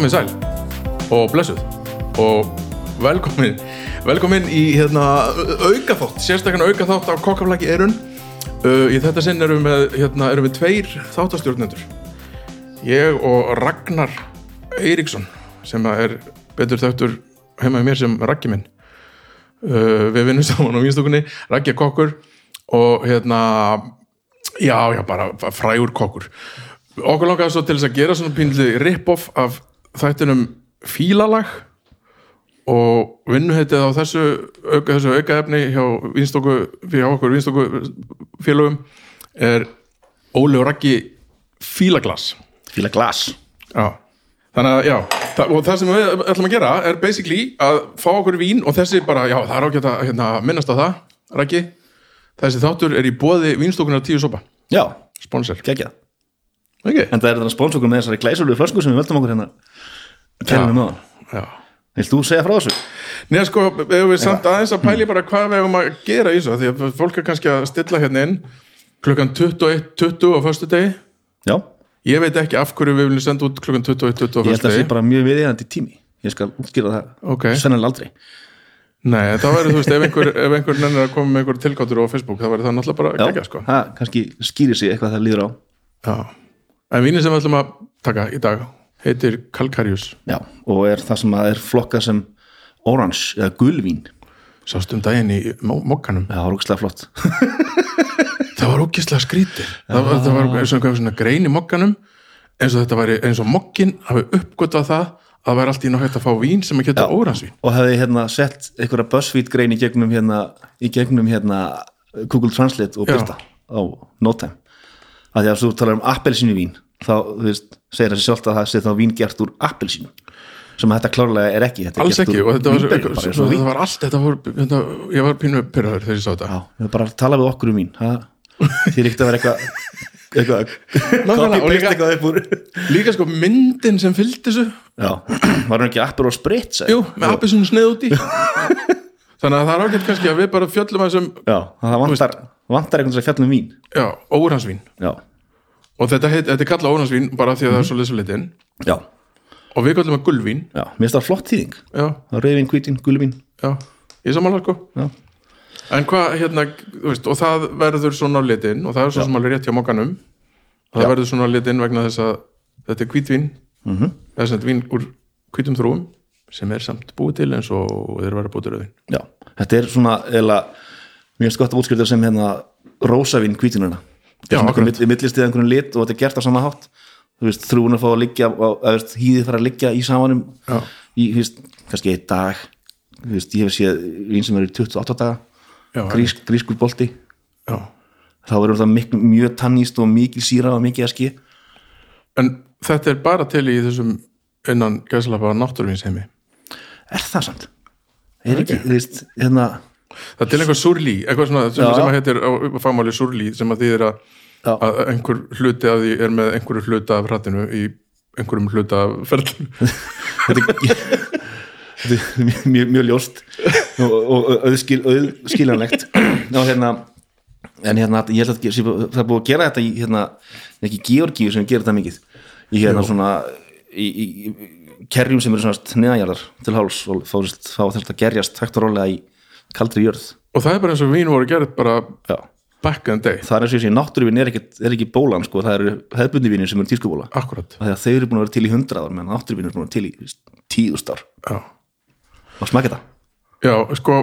ákomið sæl. Og blessuð. Og velkomin velkomin í hérna aukaþátt, sérstaklega aukaþátt á kokkaflæki erun uh, í þetta sinn erum við, hérna, erum við tveir þáttastjórnendur. Ég og Ragnar Eiríksson sem er betur þögtur heima í mér sem Raggi minn. Uh, við vinnum saman á vinstokunni Raggi er kokkur og hérna já, já, bara frægur kokkur. Okkur langaði svo til þess að gera svona pínli rip-off af þættinum fílalag og vinnuheitið á þessu auka, þessu aukaefni hjá vinstoku hjá okkur vinstoku félögum er Óli og Raggi fílaglas. Fíla glas já. þannig að já það, og það sem við ætlum að gera er basically að fá okkur vín og þessi bara, já það er ágætt að hérna, minnast á það, Raggi. Þessi þáttur er í bóði vinstokunar tíu sopa. Já, sponsor, geggjað ekki? En það er þetta spónsókur með þessari glæsulegu flösku sem við völdum okkur hérna. Kennum hann já Vilt þú segja frá þessu? Nei sko, ef við samt aðeins að pæli bara hvað við hefum að gera í þessu því að fólk er kannski að stilla hérna inn klukkan 21.20 á föstu degi Já, ég veit ekki af hverju við viljum senda út klukkan 21.20 á ég held að það sé degi bara mjög viðeigandi tími. Ég skal útskýra það Ok. Sennilega aldrei. Nei, það væri, þú veist, ef einhver, einhver nennir að koma með einhver tilgáttur á Facebook, það væri það náttúrulega bara Já, gegja sko. það kannski skýrir sig eitthvað það líður á. Já. En vínin sem við ætlum að taka í dag heitir Kalkarius Já, og er það sem að er flokkað sem orange eða gulvín. Sást um daginn í mokkanum? Já, það var ógstlega flott. Það var ógislega skrítið það var, það var eins og einhver svona grein í mokkanum eins og þetta væri, eins og mokkin hafi uppgötvað það að það væri allt í náttúrulega hægt að fá vín sem að geta óransvín og hefði hérna sett einhverja BuzzFeed grein í gegnum hérna, í gegnum hérna Google Translate og byrta á no time að því að þú talar um appelsínu vín þá, þú veist, segir þessi sjálft að það sé þá vín gert úr appelsínu sem að þetta klárlega er ekki þetta alls ekki og þetta var, bara svo, þetta var allt þetta var, þetta, ég var pínu pyrraður þegar ég sá þetta. Já, við bara tala við okkur um vín þýr ekkert að vera eitthvað eitthvað copy-paste eitthvað upp úr líka sko myndin sem fylgdi þessu. Já, var hann ekki appur og spritz jú, með appisunu sneið úti þannig að það er ágætt kannski að við bara fjöllum að þessum Já, það vantar, vantar einhvern veginn að fjalla um vín. Já, óransvín Já, og þetta, heit, þetta er kallað óransvín bara því að það er svo lesuleitin já, og við kallum að gulvín já, mér finnst það flott þýðing. Já, Rauðvín, hvítín, gulvín já, ég samanlega sko. Já, En hvað, hérna, þú veist, og það verður svona á litin og það er svo sem alveg rétt hjá mokkanum það Já. verður svona á litin vegna þess að þetta er hvítvín mm Mhm. -hmm. þess að vín úr hvítum þrúum sem er samt búið til eins og þeir verða búið til rauðin já, þetta er svona eða, finnst gott að útskrifa sem hérna. Við millist í einhvern lit og þetta er gert á sama hátt. Þú veist, þrúin að fá að liggja hýðið fara að liggja í samanum. Já. í, þú veist, kannski einn dag. Þú veist, ég hef séð vín sem er í 28 daga. Grís, grískur bolti. Já. þá verður það mjög tanníst og mikið síra og mikið eski En þetta er bara til í þessum innan gæðsalapa náttúruvínsheimi. Er það samt? er ekki, þú veist, hérna Það er til einhver surlí, eitthvað svona sem, sem að heitir á fagmáli surlí sem að þýðir að, að einhver hluti af því er með einhverju hluta af hrattinu í einhverjum hluta af ferðinu þetta er, mjög, mjög, mjög ljóst og, og, og auðskil, auðskiljanlegt. Og hérna en hérna, ég held að það er búið að gera þetta í hérna, ekki Georgíu sem gerir þetta mikið. Í hérna svona í, í, kerjum sem eru svona neðanjarðar til háls og fá þetta að gerjast hægt og rólega í kaldri jörð. Og það er bara eins og vín voru gerð bara Já. back in the day, það er eins og ég sé, náttúruvín er ekki, er ekki bólan sko, það eru hefðbundi vínir sem eru tískubóla akkurat að þeir eru búin að vera til í hundrað ár meðan náttúruvín eru búin að vera til í þú veist, tíðust ár Já, og smakka þetta? Já sko,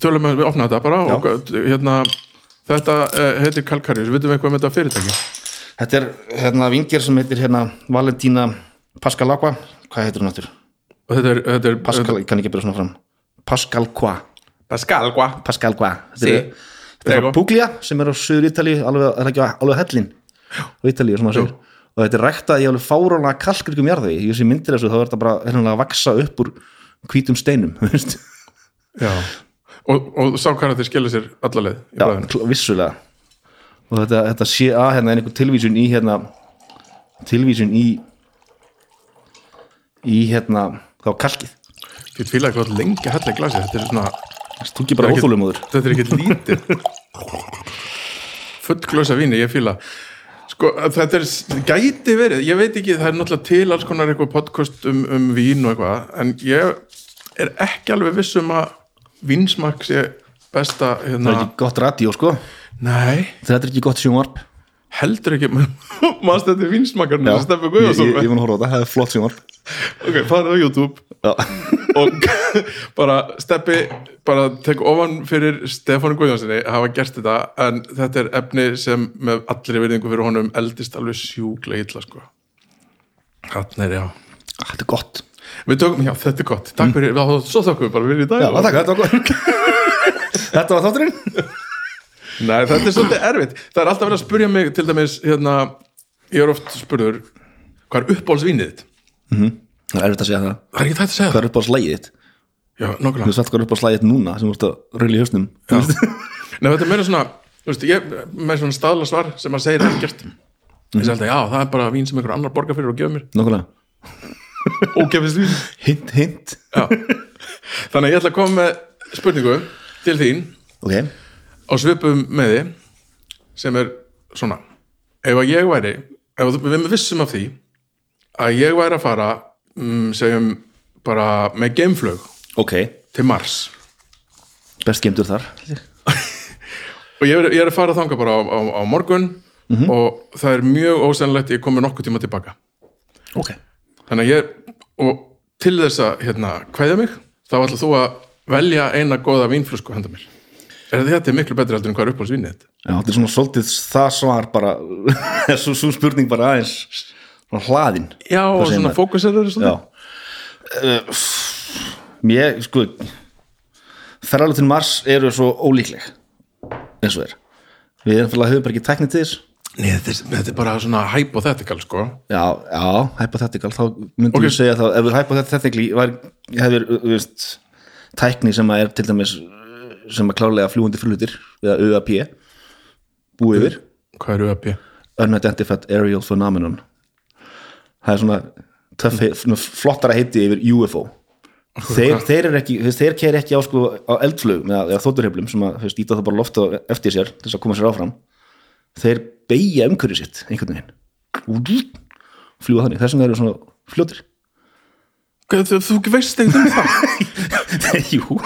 tölum við við opna þetta bara og hérna þetta eh, heitir Kalkarius, vitum við eitthvað með þetta fyrirtæki? Þetta er hérna vingir sem heitir hérna Valentína Pascalagua hvað heitir hún áttur? og þetta er, þetta er Pascal, ég kann ekki byrja svona fram. Pascalqua Pascal, hva? Pascalqua Þetta Sí. er, þetta er frá Puglia sem er á söður Ítali alveg, ekki á hellin á Ítali og svona segir. Og þetta er ræktað í alveg fárónlega kalkrikum jarði ég sé myndir þessu þá er þetta bara hérna að vaksa upp úr hvítum steinum. Já, og, og sá hvað þetta skilja sér alla leið í Já, bræðinu vissulega. Og þetta, þetta sé að hérna er einhver tilvísun í hérna tilvísun í í hérna þá kalkið. Ég fíla eitthvað lengi að hella í glasi þetta er svona, ekki bara er óþólumóður þetta er ekkert lítið. Full glösa víni, ég fíla. Sko, þetta er, gæti verið, ég veit ekki, það er náttúrulega til alls konar eitthvað podcast um, um vín og eitthvað, en ég er ekki alveg viss um að vínsmak sé besta, það hérna, er ekki gott radíó sko. Nei, þetta er ekki gott sjónvarp heldur ekki, maður sem Steffi ég, ég, ég mun að horfa á þetta, það er flott sjónvarp. Ok, farið á YouTube. Já, og bara Steppi bara tek ofan fyrir Stefán Guðjónssoni hafa gert þetta en þetta er efni sem með allri virðingu fyrir honum eldist alveg sjúklega illa sko. Hann er já. Þetta er gott. Við tökum, já þetta er gott, takk fyrir mm. svo þakkum við bara fyrir í dag. Já, takk, þetta var gott þetta var þátturinn nei þetta er svolítið erfitt. Það er alltaf verið að spurja mig til dæmis hérna, ég er oft spurður hvað er uppbólsvínið þitt? Það er erfitt að segja það. Það er ekki þetta að segja hvað er upp á slægið þitt? Já, þú nokkulega veist alltaf hvað er upp á slægið þitt núna sem þú ert að reyla í hausnum. Nei, þetta er meira svona, þú veist, ég með svona staðla svar sem að segja ekkert. Ég segi alltaf, já, það er bara vín sem einhver annar borgar fyrir og gefur mér. Vín. Hint, hint. Þannig ég ætla að koma með spurningu til þín. Ok, á svipum með því sem er svona ef að ég væri, ef þú- við vissum af því að ég væri að fara um, segjum bara með geimflög ok. til Mars. Best gemdur þar. Og ég er, ég er að fara þanga bara á, á, á morgun og það er mjög ósennlegt ég komi nokkuð tíma tilbaka. Ok, þannig að ég og til þess að hérna kveðja mig þá ætla þú að velja eina góða vínflösku handa mér er þetta miklu betri heldur en hvað er upp á svinni þetta já, þetta er svona svolítið það svar bara svo, svo spurning bara aðeins svona hlaðin. Já og svona fókuseraður já. Uh, mér, sko ferðalög til Mars eru svo ólíkleg eins og er. Við erum fyrir að höfum bara ekki tæknið til þess. Nei, þetta, er, bara svona hypothetical sko. Já, já, hypothetical. Þá myndum Ok. við segja þá, ef við hypothetical hefur, þú veist tækni sem að er til dæmis sem að klálega fljúandi flutir eða ÖAP búið yfir. Hvað er UAP? Unidentified Aerial Phenomenon. Það er svona, töff, flottara heiti yfir UFO þeir, þeir ekki, þeir keir ekki á, sko, á eldflug með eða þótturheflum sem að íta það bara loft á eftir sér til þess að koma sér áfram. Þeir beigja umhverju sitt einhvern veginn. Fljúa þannig, þessum þeir eru svona þú, þú veist ekkert um það? Jú,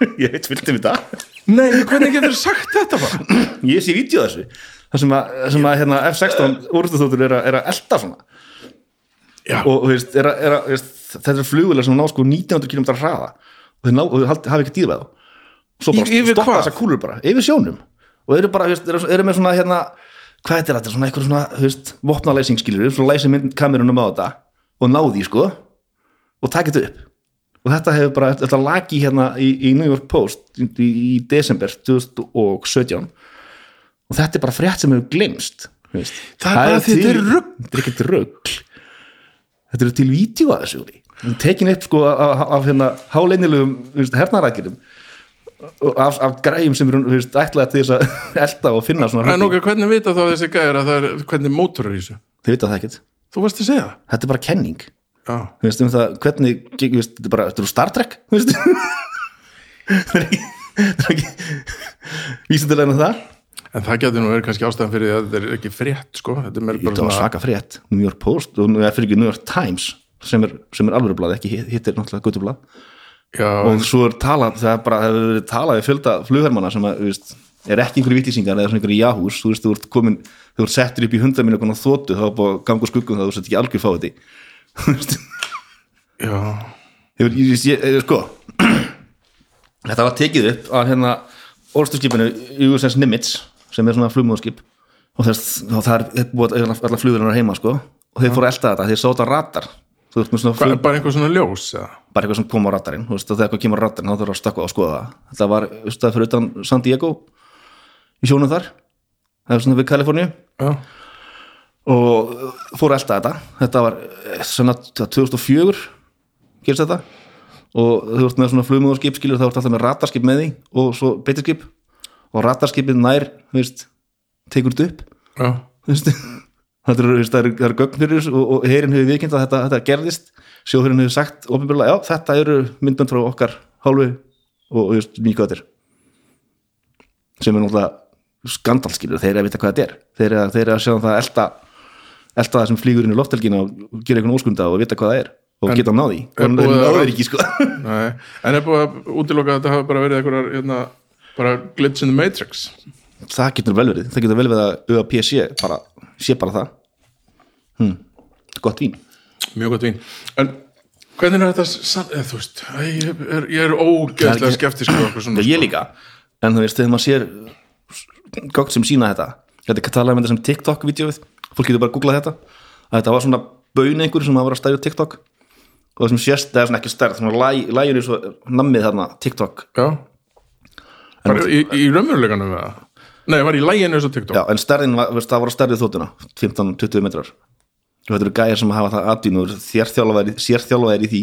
ég veit vildi við það. Nei, hvernig getur sagt þetta bara? ég sé af þessu. Það sem að, sem að hérna, F-16 úrstuþóttur er, er að elda svona. Já, og þú veist, er að, er að, veist, þetta er flugulega sem ná sko 1900 km hraða. Og þeir, ná, og þeir haldi- hafa ekki dýrað þá svo bara stoppa hvað? þessar kúlur bara, yfir sjónum. Og þeir eru bara, veist, eru, eru með svona hérna, hvað er þetta, svona eitthvað svona þú veist, vopnalæsing skilur, svona læsi mynd kamerunum á þetta og náði sko. Og takið þetta upp og þetta hefur bara, þetta lagi hérna í, í New York Post í, í, desember 2017 og þetta er bara frétt sem hefur glemst veist. Það er bara þetta er rugl. þetta er ekkert rugl þetta eru til vídeo að þessu er tekin upp sko af, af, af hérna háleinilegum hernarækjum af, af græjum sem eru ætlaði til þess að elda og finna svona en hluti. ok, hvernig vita þá þessi það er hvernig mótor er í þessu? þið vita það ekkert, Þú varst að segja það? þetta er bara kenning þú veist um það, hvernig þú veist, þetta er bara, þetta er Star Trek þú veist. Það er ekki ekki vísindilega en það. En það getur nú verið kannski ástæðan fyrir því að þetta er ekki frétt sko, þetta er meira bara þetta var svona svaka frétt, New York Post og er New York Times sem er, sem er alvöru blað, ekki hitt er náttúrulega guttublað. Já, og svo er talað, það er bara það hefur verið talað við fjölda flughermanna sem að, þú veist, er ekki einhverju vittísingar eða svona einhverju jahús, þú veist, þú ert komin þú ert settur upp í hundar minni konar þóttu þá er ganga úr skuggum það þú sett ekki algjör fáið því veist, já, ég, ég, ég, sko. Þetta var tekið upp af hérna orðsturskipinu USS Nimitz sem er svona flugmóðskip og það er búið að alla flugverðunar heima sko. Og þeir fóru að elda þetta, þeir sáta radar. Þú veist með svona flug, bara, bara einhver svona ljós eða? bara eitthvað sem kom á radarinn þú veist, þegar eitthvað kemur á radarinn þá þarf að stakka á að skoða það. Þetta var stað fyrir utan San Diego í sjónum þar. Það er svona við Kaliforníu. Já, og fór að elda þetta. Þetta var eh, svona 2004 gerist þetta. Og þú ert með svona flugmóðurskip skilur þá ert alltaf með radarskip með því og svo beitiskip og radarskipið nær veist, tekur þetta upp. Veist, það eru, það eru gögn fyrir þessu og, og herin hefur viðkynnt að þetta, þetta gerðist. Sjóðurinn hefur sagt ofinbjörlega, já þetta eru myndbönd frá okkar hálfu og mjög göttir sem er náttúrulega skandal skilur, þeir eru að vita hvað þetta er. Þeir eru að, að sjá um það að elta það sem flýgur inn í loftelgina og gera einhvern óskunda og vita hvað það er og En- geta náði er og búið að- náður ekki sko. Nei, en er búið að útiloka að þetta hafi bara verið einhverjar hérna, bara glitch in the matrix? Það getur vel verið, það getur vel verið að auða PC bara, sé bara það. Hm, gott vín. Mjög gott vín. En hvernig er þetta eða, þú veist, ég er, ég er ógeðslega Það er á svona Já, ég líka, en þú veist, þegar maður sér gögn sem sína þetta þetta er talað um sem TikTok-vídeóið fólk getur bara að googla þetta. Að þetta var svona baun einhver sem að vera stærri á TikTok. Og það sem sést, það er svona ekki stærð svona læ- lægir eins og nammið þarna TikTok, já. Bara í, í raunveruleikanum við það nei, það var í læginu og TikTok. Já, en stærðin var, það var stærrið þóttuna, 15-20 metrar. Og þetta eru gæjar sem hafa það og sérþjálfaðir í því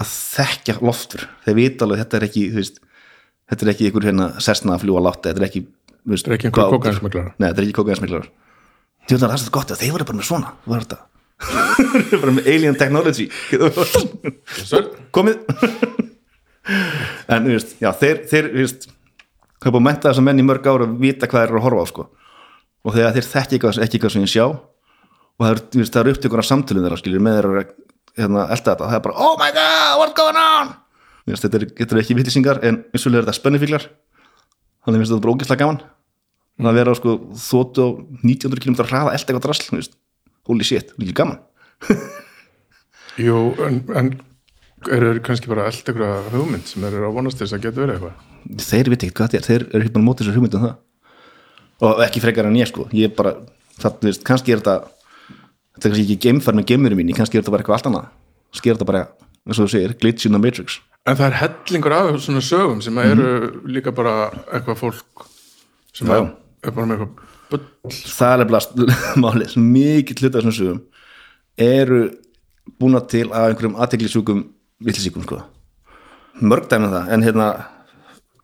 að þekkja loftur. Þeir vita alveg, þetta er ekki veist, þetta er ekki einhver hérna sessna að fljúa látti, þetta er ekki veist, Þetta er ekki einhver kókaínsmyglarar. Nei, þetta er ekki kókaðansmiklar það er svo gott að þeir voru bara með svona var þetta? bara með alien technology. Komið. En þú veist, já, þeir, þeir þú veist, það er búið að menta þess að menn í mörg ára vita hvað þeir eru að horfa á sko. og þegar þeir þekki eitthvað, ekki eitthvað sem ég sjá og það er, þú veist, það er upptökur af samtölum þeirra skilur með þeirra hérna, elda þetta, það er bara, oh my god, what's going on? Þú veist, þetta er, þetta er ekki vittisingar en vissulega er þetta spennifíklar þannig finnst þetta bara ógeðslega gaman að vera á sko þóttu á 1900 km hraða elda eitthvað veist. Holy shit, líka gaman. Jú, en, en eru þeir kannski bara allt einhverja hugmynd sem eru að vonast til þess að geta verið eitthvað? Þeir veit ekki hvað þetta er, þeir eru ekki bara mótið þessar hugmyndum það. Og ekki frekar en ég sko. Ég er bara, það, veist, kannski er þetta þetta er kannski ekki geimfær með geimurum mín kannski er þetta bara eitthvað allt annað. Kannski er þetta bara, eins og þú segir, glitch in the matrix. En það er hellingur af svona sögum sem eru líka bara eitthvað fólk sem Já. er, er bara með eitthvað það er nefnilega málið, mikið hluta þessum sögum eru búna til að einhverjum aðteglisjúkum villisíkum sko. Mörg dæmi um það, en hérna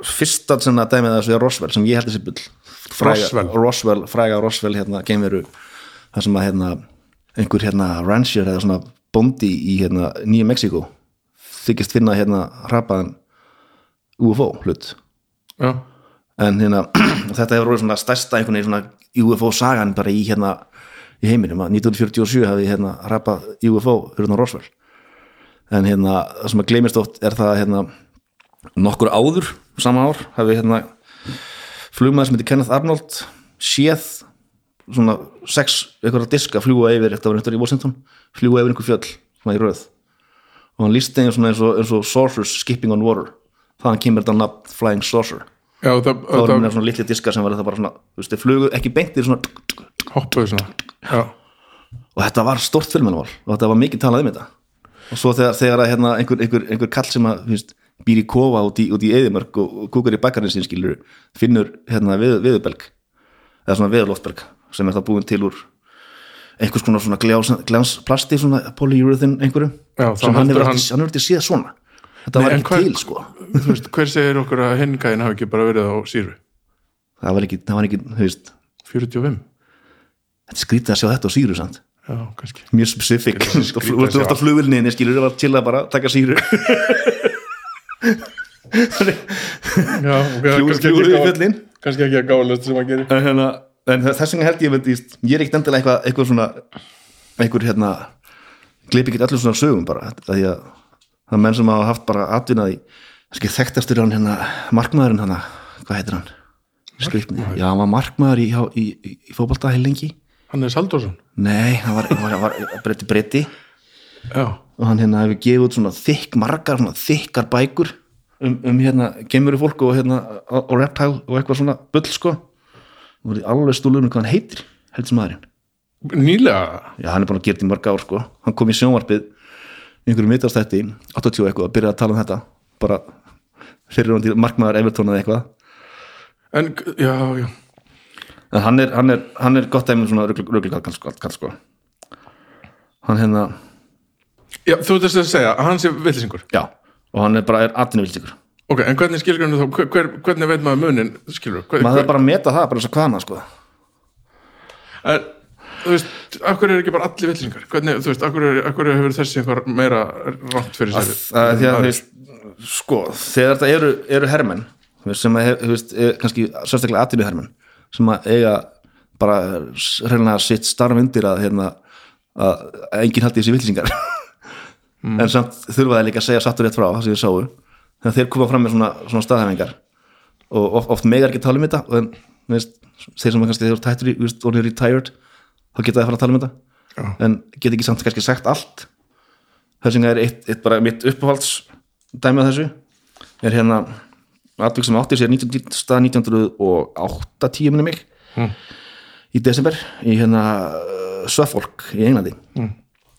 fyrsta sem að dæmi þessu er Roswell sem ég held þessi bull. Fræga, Roswell? Roswell, fræga Roswell hérna geimveru það sem að hérna einhver hérna rancher eða svona bondi í hérna Nýja Mexiko þykist finna hérna hrapaðan UFO hlut. Já, en hérna þetta hefur verið svona stærsta einhvern veginn svona UFO sagan bara í hérna í heiminum. Að 1947 hafi hérna rappað UFO hérna Roswell. En hérna það sem að gleymist oft er það að hérna nokkur áður sama ár hafi hérna flugmaður sem heitir Kenneth Arnold séð svona sex eitthvað diska fljúa yfir, þetta var eitthvað í Washington fljúa yfir einhver fjöll, svona í röð. Og hann lísti einu svona eins og, eins og saucers skipping on water. Þaðan kemur þetta nafn Flying Saucer já það, þá voru það mér svona litli diskar sem var þetta bara svona þú veist, flugu ekki beintir svona hoppuðu svona já, og þetta var stort fjölmennavál og þetta var mikið talað um þetta. Og svo þegar, þegar að hérna, einhver, einhver, einhver kall sem að veist, býr í kofa út í, í eðimörk og, og kúkar í bakkarinn sín skilur finnur hérna við, viðubelg eða svona viðurloftberg sem er það búin til úr einhvers konar svona gljás, glansplasti svona polyurethane einhverju Já, þá sem hann hefur ekki séð svona þetta Nei, var ekki hver- til sko. Veist, hver segir okkur að hingæðin hafi ekki bara verið á síru það var ekki, það var ekki, þú veist. 45, þetta skrítið að sjá þetta á síru samt. Já, mjög er þú að ert á sjá. flugvilninni skilur þú var til að bara taka síru já, ok, fljúur kannski fljúur ekki, í gá, fjöllin. kannski ekki að gáðast sem að gera. En, hérna, en þess vegna held ég víst, ég er ekkert endilega eitthvað, eitthvað svona einhver hérna gleipi ekki allir svona sögum bara að því að það er menn sem hafa haft bara atvinnaði kannski þekktastur hann hérna markmaðurinn hann, hvað heitir hann? Skrifni, já hann var markmaður í, í, í, í fótbolta heil lengi. Hann er Saldórsson nei, hann var, var, var breyti já, og hann hérna hefur gefið út svona þykk margar, svona þykkar bækur um, um hérna gemuru fólk og hérna og reptile og eitthvað svona bull sko. Og verið alveg stúlur um hvað hann heitir heldur maðurinn, nýlega? Já hann er búin að gera þetta í mörg ár sko. Hann kom í sjónvarpið einhverjum vitastætti, 80 eitthvað að byrja að tala um þetta. Bara fyrir hann til markmaður Evertón eða eitthvað. En, já, já, en hann er, hann er, hann er gott dæmið svona röglega kall sko, kall, sko. Hann hérna, já þú veist að segja hann sé villisingur já og hann er bara er atvinnuvilsingur ok, en hvernig skilur þá, hver, hver, hvernig veit maður munin skilur, hver, maður hver, er bara að meta það, bara þess að hvaðna sko. En, þú veist, akkur er ekki bara allir villisingar hvernig, þú veist, akkur, er, akkur hefur þessi einhver meira rátt fyrir sér? Að að veist sko, þegar þetta eru, eru hermenn sem að, þú veist, er, kannski sérstaklega atvinnu hermenn sem að eiga bara reynilega sitt starf undir að, hérna, að enginn haldi þessi villsingar en samt þurfa það líka að segja sattur rétt frá það sem ég sáu. Þegar þeir koma fram með svona, svona staðhæfingar. Og oft, oft megar ekki tala um þetta og þeir sem kannski þeir eru tættur í, orðið retired þá geta það að fara að tala um þetta. Já. en geta ekki samt kannski sagt allt. Þessinga er eitt, eitt bara mitt uppáhalds dæmi af þessu er hérna atvik sem átti sér 19, stað 1908 tíu minni mig í desember í hérna uh, Suffolk í Englandi.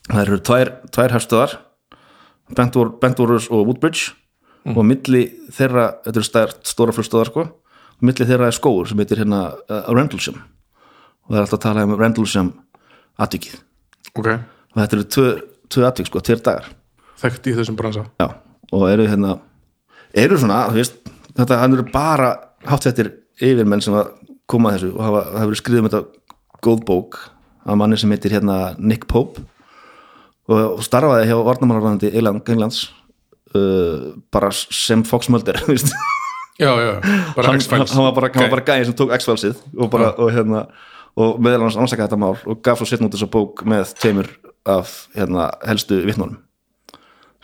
Það eru tvær, tvær hefstöðar Bentwor- Bentworths og Woodbridge. Og milli þeirra, þetta eru stært stóra flugstöðar sko, milli þeirra er skóur sem heitir hérna uh, Rendlesham og það er alltaf að tala um Rendlesham atvikið. Ok, og þetta eru tvö, tvö atvik sko, tveir dagar. Þekkt í þessum bransa. Já, og eru hérna eru svona, þú veist þetta, eru bara hátsettir yfirmenn sem að koma að þessu og hafa, hafa verið skriðum þetta góð bók af manni sem heitir hérna Nick Pope. Og, og starfaði hjá Varnamálarræðandi Englands uh, bara sem Fox Mulder þú veist. já, já, bara hann, X-Files. hann var bara, hann var Ok. bara gæði sem tók X-Filesið og, bara, og, hérna, og meðal hans ansakaði þetta mál og gaf svo setn út þessa bók með tveimur af hérna, helstu vittnunum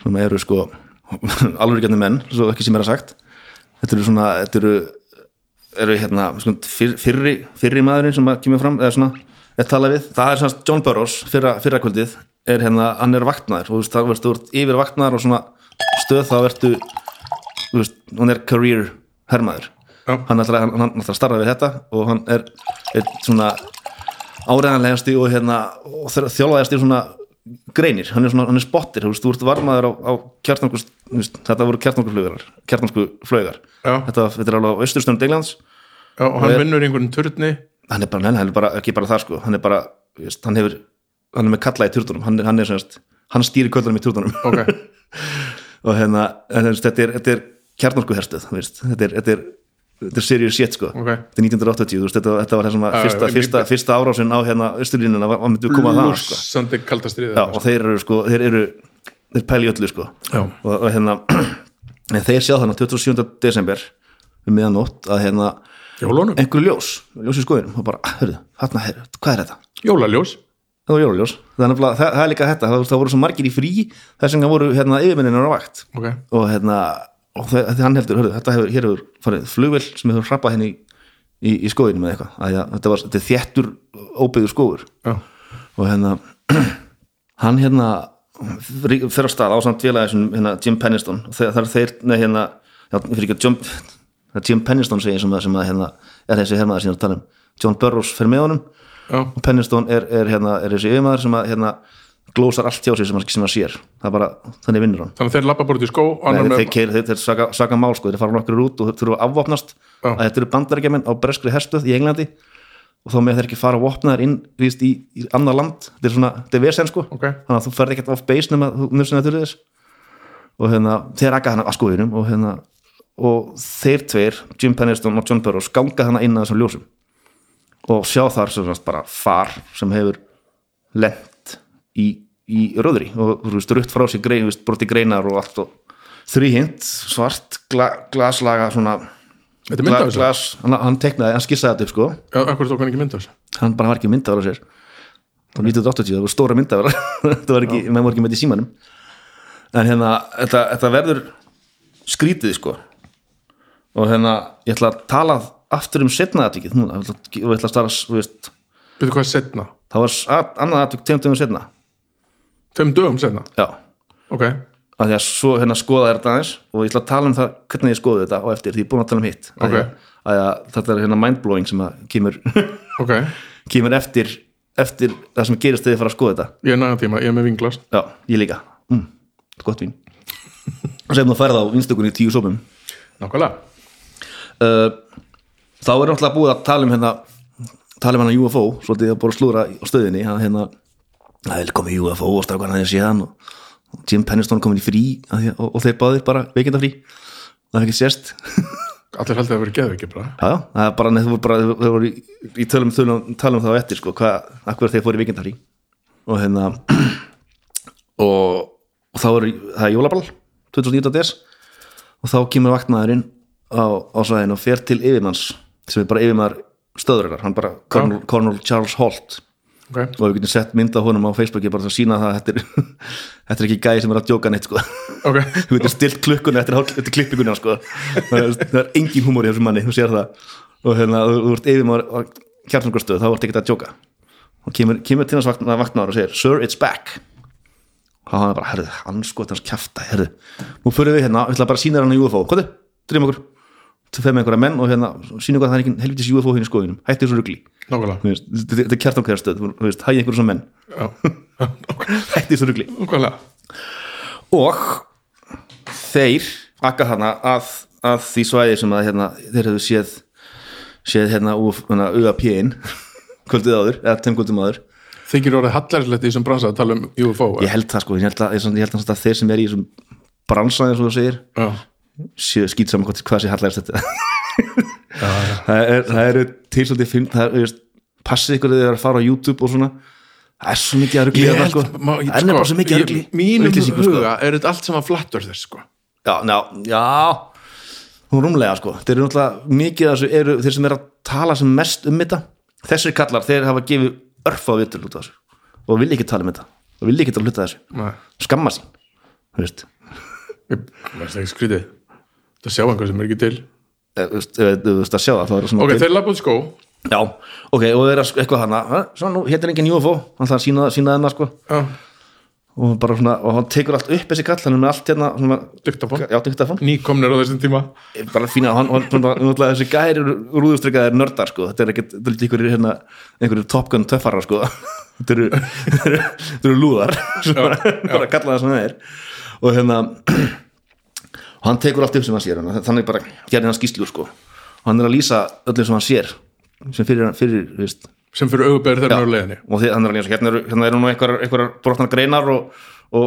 sem eru sko alveg ekki menn, svo ekki sem er að sagt. Þetta eru svona þetta eru, eru hérna sko, fyr, fyrri, fyrri maðurinn sem kemur fram eða svona, er talað við. Það er svona John Burroughs, fyrra, fyrra kvöldið er hérna, hann er vaktnaður og þú veist, það verður þú yfir vaktnaður og svona stöð þá verður þú veist, hann er career hermaður. Já. Hann hann, hann að starfa við þetta og hann er, svona áreðanlegasti og hérna og þjálfaðasti svona greinir, hann er svona, hann er spottir þú veist, þú ert varmaður á, á kjartnangus þetta voru kjartnanguflögar, Já. þetta, þetta er alveg á austurstöndum Englands, já, og hann Og er- vinnur í einhverjum turni. Hann er bara, neina, hann er bara ekki bara það sko, hann er bara, veist, hann hefur hann er með kalla í turdunum, hann hann er semst, hann stýri köllunum í turdunum ok, og hérna, þetta er, er veist, þetta er, þetta er þetta er serious shit sko. Ok. Þetta er 1980, þú veist, þetta, þetta var þessum að Já, fyrsta, fyrsta, fyrsta árásin á hérna austurlínuna, var myndið koma það sko. já, og þeir eru sko, þeir eru þeir pæli öllu sko. Og, og hérna, en þeir sjá þannig 27. desember um miðanótt að hérna einhverju ljós, ljós í skoðinum og bara, hörðu, hérna, hörðu, hvað er þetta? jólaljós. Það var jólaljós, það er, nefnilega- það, það er líka þetta það, það voru svo margir í frí þess vegna voru hérna yfirmenninur á vakt. Ok, og hérna og hann heldur, hörðu, þetta hefur, hér hefur farið flugvill sem hefur hrappað henni í, í, í skóðinu með eitthvað, að, ja, þetta var þetta þéttur óbyggður skóður já, og hérna hann hérna fyrir að stað á samt félagi sem hérna, Jim Penniston er þeir, nei hérna fyrir ekki að Jim, Jim Penniston segir sem sem að hérna, er þessi hermaður sem er að tala um. John Burroughs fyrir með honum. Já, og Penniston er, er, hérna, er þessi yfirmaður sem að hérna, glósar allt hjá sig sem, að- sem að sér. Það er bara, þannig vinnur hann. Þannig að þeir lappa bara út í skó Nei, þeir, þeir, þeir, þeir saka, saka mál sko, þeir fara nokkur út og þeir þurfa að afvopnast. Já. að þetta eru bandarækjaman á breskri herstöð í Englandi. Og þá með þeir ekki fara vopnaðar inn víst, í, í annar land. Þetta er svona, þetta er vesen sko. Ok, þannig að þú ferð ekkert off base nema þú nussin þetta þess. Og hérna, þeir akka hana að skoðinum og hérna, og þeir tveir Jim Penniston og John Burroughs ganga hana inn að þessum ljósum. Og sjá þar sem sagt bara far sem hefur lent í, í röðri og þú veist, rutt frá sér grein, þú veist, broti greinar og allt og þrýhint, svart gla, glaslaga svona þessu? glas, hann, hann teknaði, hann skissaði þetta upp sko. Já, akkur tók hann ekki mynd af þessu hann bara var ekki myndaður á sér. Þá 1980, það voru stóra myndaður þetta var ekki, menn voru ekki með þetta í símanum. En hérna, þetta, þetta verður skrítið sko. Og hérna, ég ætla að tala aftur um setna aðvikið núna, ég ætla, að- ég ætla að stara, þú veist veitu hvað er setna, það var að, annað aðvik tegum tegum setna tveim dögum setna já, ok, að því að svo hérna skoða þetta aðeins og ég ætla að tala um það hvernig ég skoði þetta og eftir því ég er búin að tala um hitt. Ok. þetta er hérna mindblowing sem að kemur, ok. kemur eftir eftir það sem gerist þegar ég fara að skoða þetta. Ég er nægan tíma, ég er með vinglas Já, ég líka. Mm, Gott vín. Sem þú færð á vinstökunni tíu sopum nákvæmlega, uh, Þá er náttúrulega búið að tala um hérna tala um hérna UFO svolítið að að slúra á stöðinni hérna það er komið UFO og strákan aðeins síðan og, og Jim Penniston komin í frí að, og, og þeir báðir bara veikinda frí. Það er ekki sérst allir haldið að vera geðviki bara. Já, það er bara, þú voru bara þau voru í, í tölum, tölum, tölum þá eftir sko, hvað, akkur þeir fóru í vikindafrí og hérna og, og þá er það er jólaball 2019 des. Og þá kemur vaktmaðurinn á, á svæðin og fer til yfirmanns sem er bara yfirmaður stöðurinnar hann bara, Colonel Charles Holt ok, og við getum sett mynd á honum á Facebooki bara til að sína það að þetta er, þetta er ekki gæði sem er að djóka neitt sko. ok. Þú getur stilt klukkunni eftir, klippinguna sko. það, er, engin húmor í þessum manni þú sér það. Og hérna, þú, ert yfir maður kjartnungarstöð, þá ert ekki að djóka. Og kemur, kemur til hans vaktnáður og segir Sir, it's back. Og hann er bara, herðu, hann sko hans kjafta herðu, nú fyrir við hérna, við ætla bara að sína hann í UFO, hvað er, drifum okkur til feim einhverja menn og hérna sínum hvað það er ekki helvitis UFO hérna í skoðunum, hætti þessu Þú veist, þetta er þú veist, hæði einhverjum sem menn. Hætti þessu nákvæmlega. Og þeir akka þarna að, að því svæði sem að hérna, þeir hefðu séð séð hérna úr hérna, UAP-in kvöldið áður, eða tveim kvöldum áður. Þykir orðið hallærislegt í þessum bransa að tala um UFO ég held það sko, ég held að, ég held að, að þeir sem er í þessum bransan eins og þú segir já, séu skýt saman hvað sé hallægist þetta. Það, er, það eru til svolítið film, það er, passið ykkur þegar að fara á YouTube og svona. Það er svo mikið að rugli ég þarna, held sko. það er nefnilega svo mikið að ég- rugli mínum sko. huga er þetta allt saman flattur þess sko. Já, já, já. Hún rúmlega sko, þeir eru náttúrulega mikið þessu eru þeir sem eru að tala sem mest um þetta. Þessir kallar, þeir hafa gefið örfa á vitur út af þessu og vilja ekki tala um þetta. Og vilja ekki tala hluta þessu. Nei. skamma sín, þú veist. Ég það sjá einhver sem er ekki til. Eh, þú veist, ef þú veist að sjá það, er það svona ok, þeir lappa út skó. Já, ok, og þeir að- eitthvað hana "Ha, svona nú, hérna er engin UFO, hann ætla að sína, sína þennan sko, já, og bara svona og hann tekur allt upp þessi kall, hann er með allt hérna svona, dyktafón, já, diktafón. Nýkomnir á þessum tíma. Bara fína, hann, hann, hann, hann, þessi gæri rúðustrykkaðir nördar sko. þetta er ekkert, þetta er einhverjir hérna, einhverjir Top Gun töffarar sko. þetta eru þetta eru- lúðar bara, bara kalla það sem það er og hérna og hann tekur allt upp sem hann sér hann- þannig bara gerði hann skýslu sko. og hann er að lýsa öllum sem hann sér sem fyrir, fyrir veist, sem fyrir auðbæri þeirra á leiðinni. Og því, hann er að lýsa, hérna eru, hérna eru nú einhverjar, brotnar greinar og, og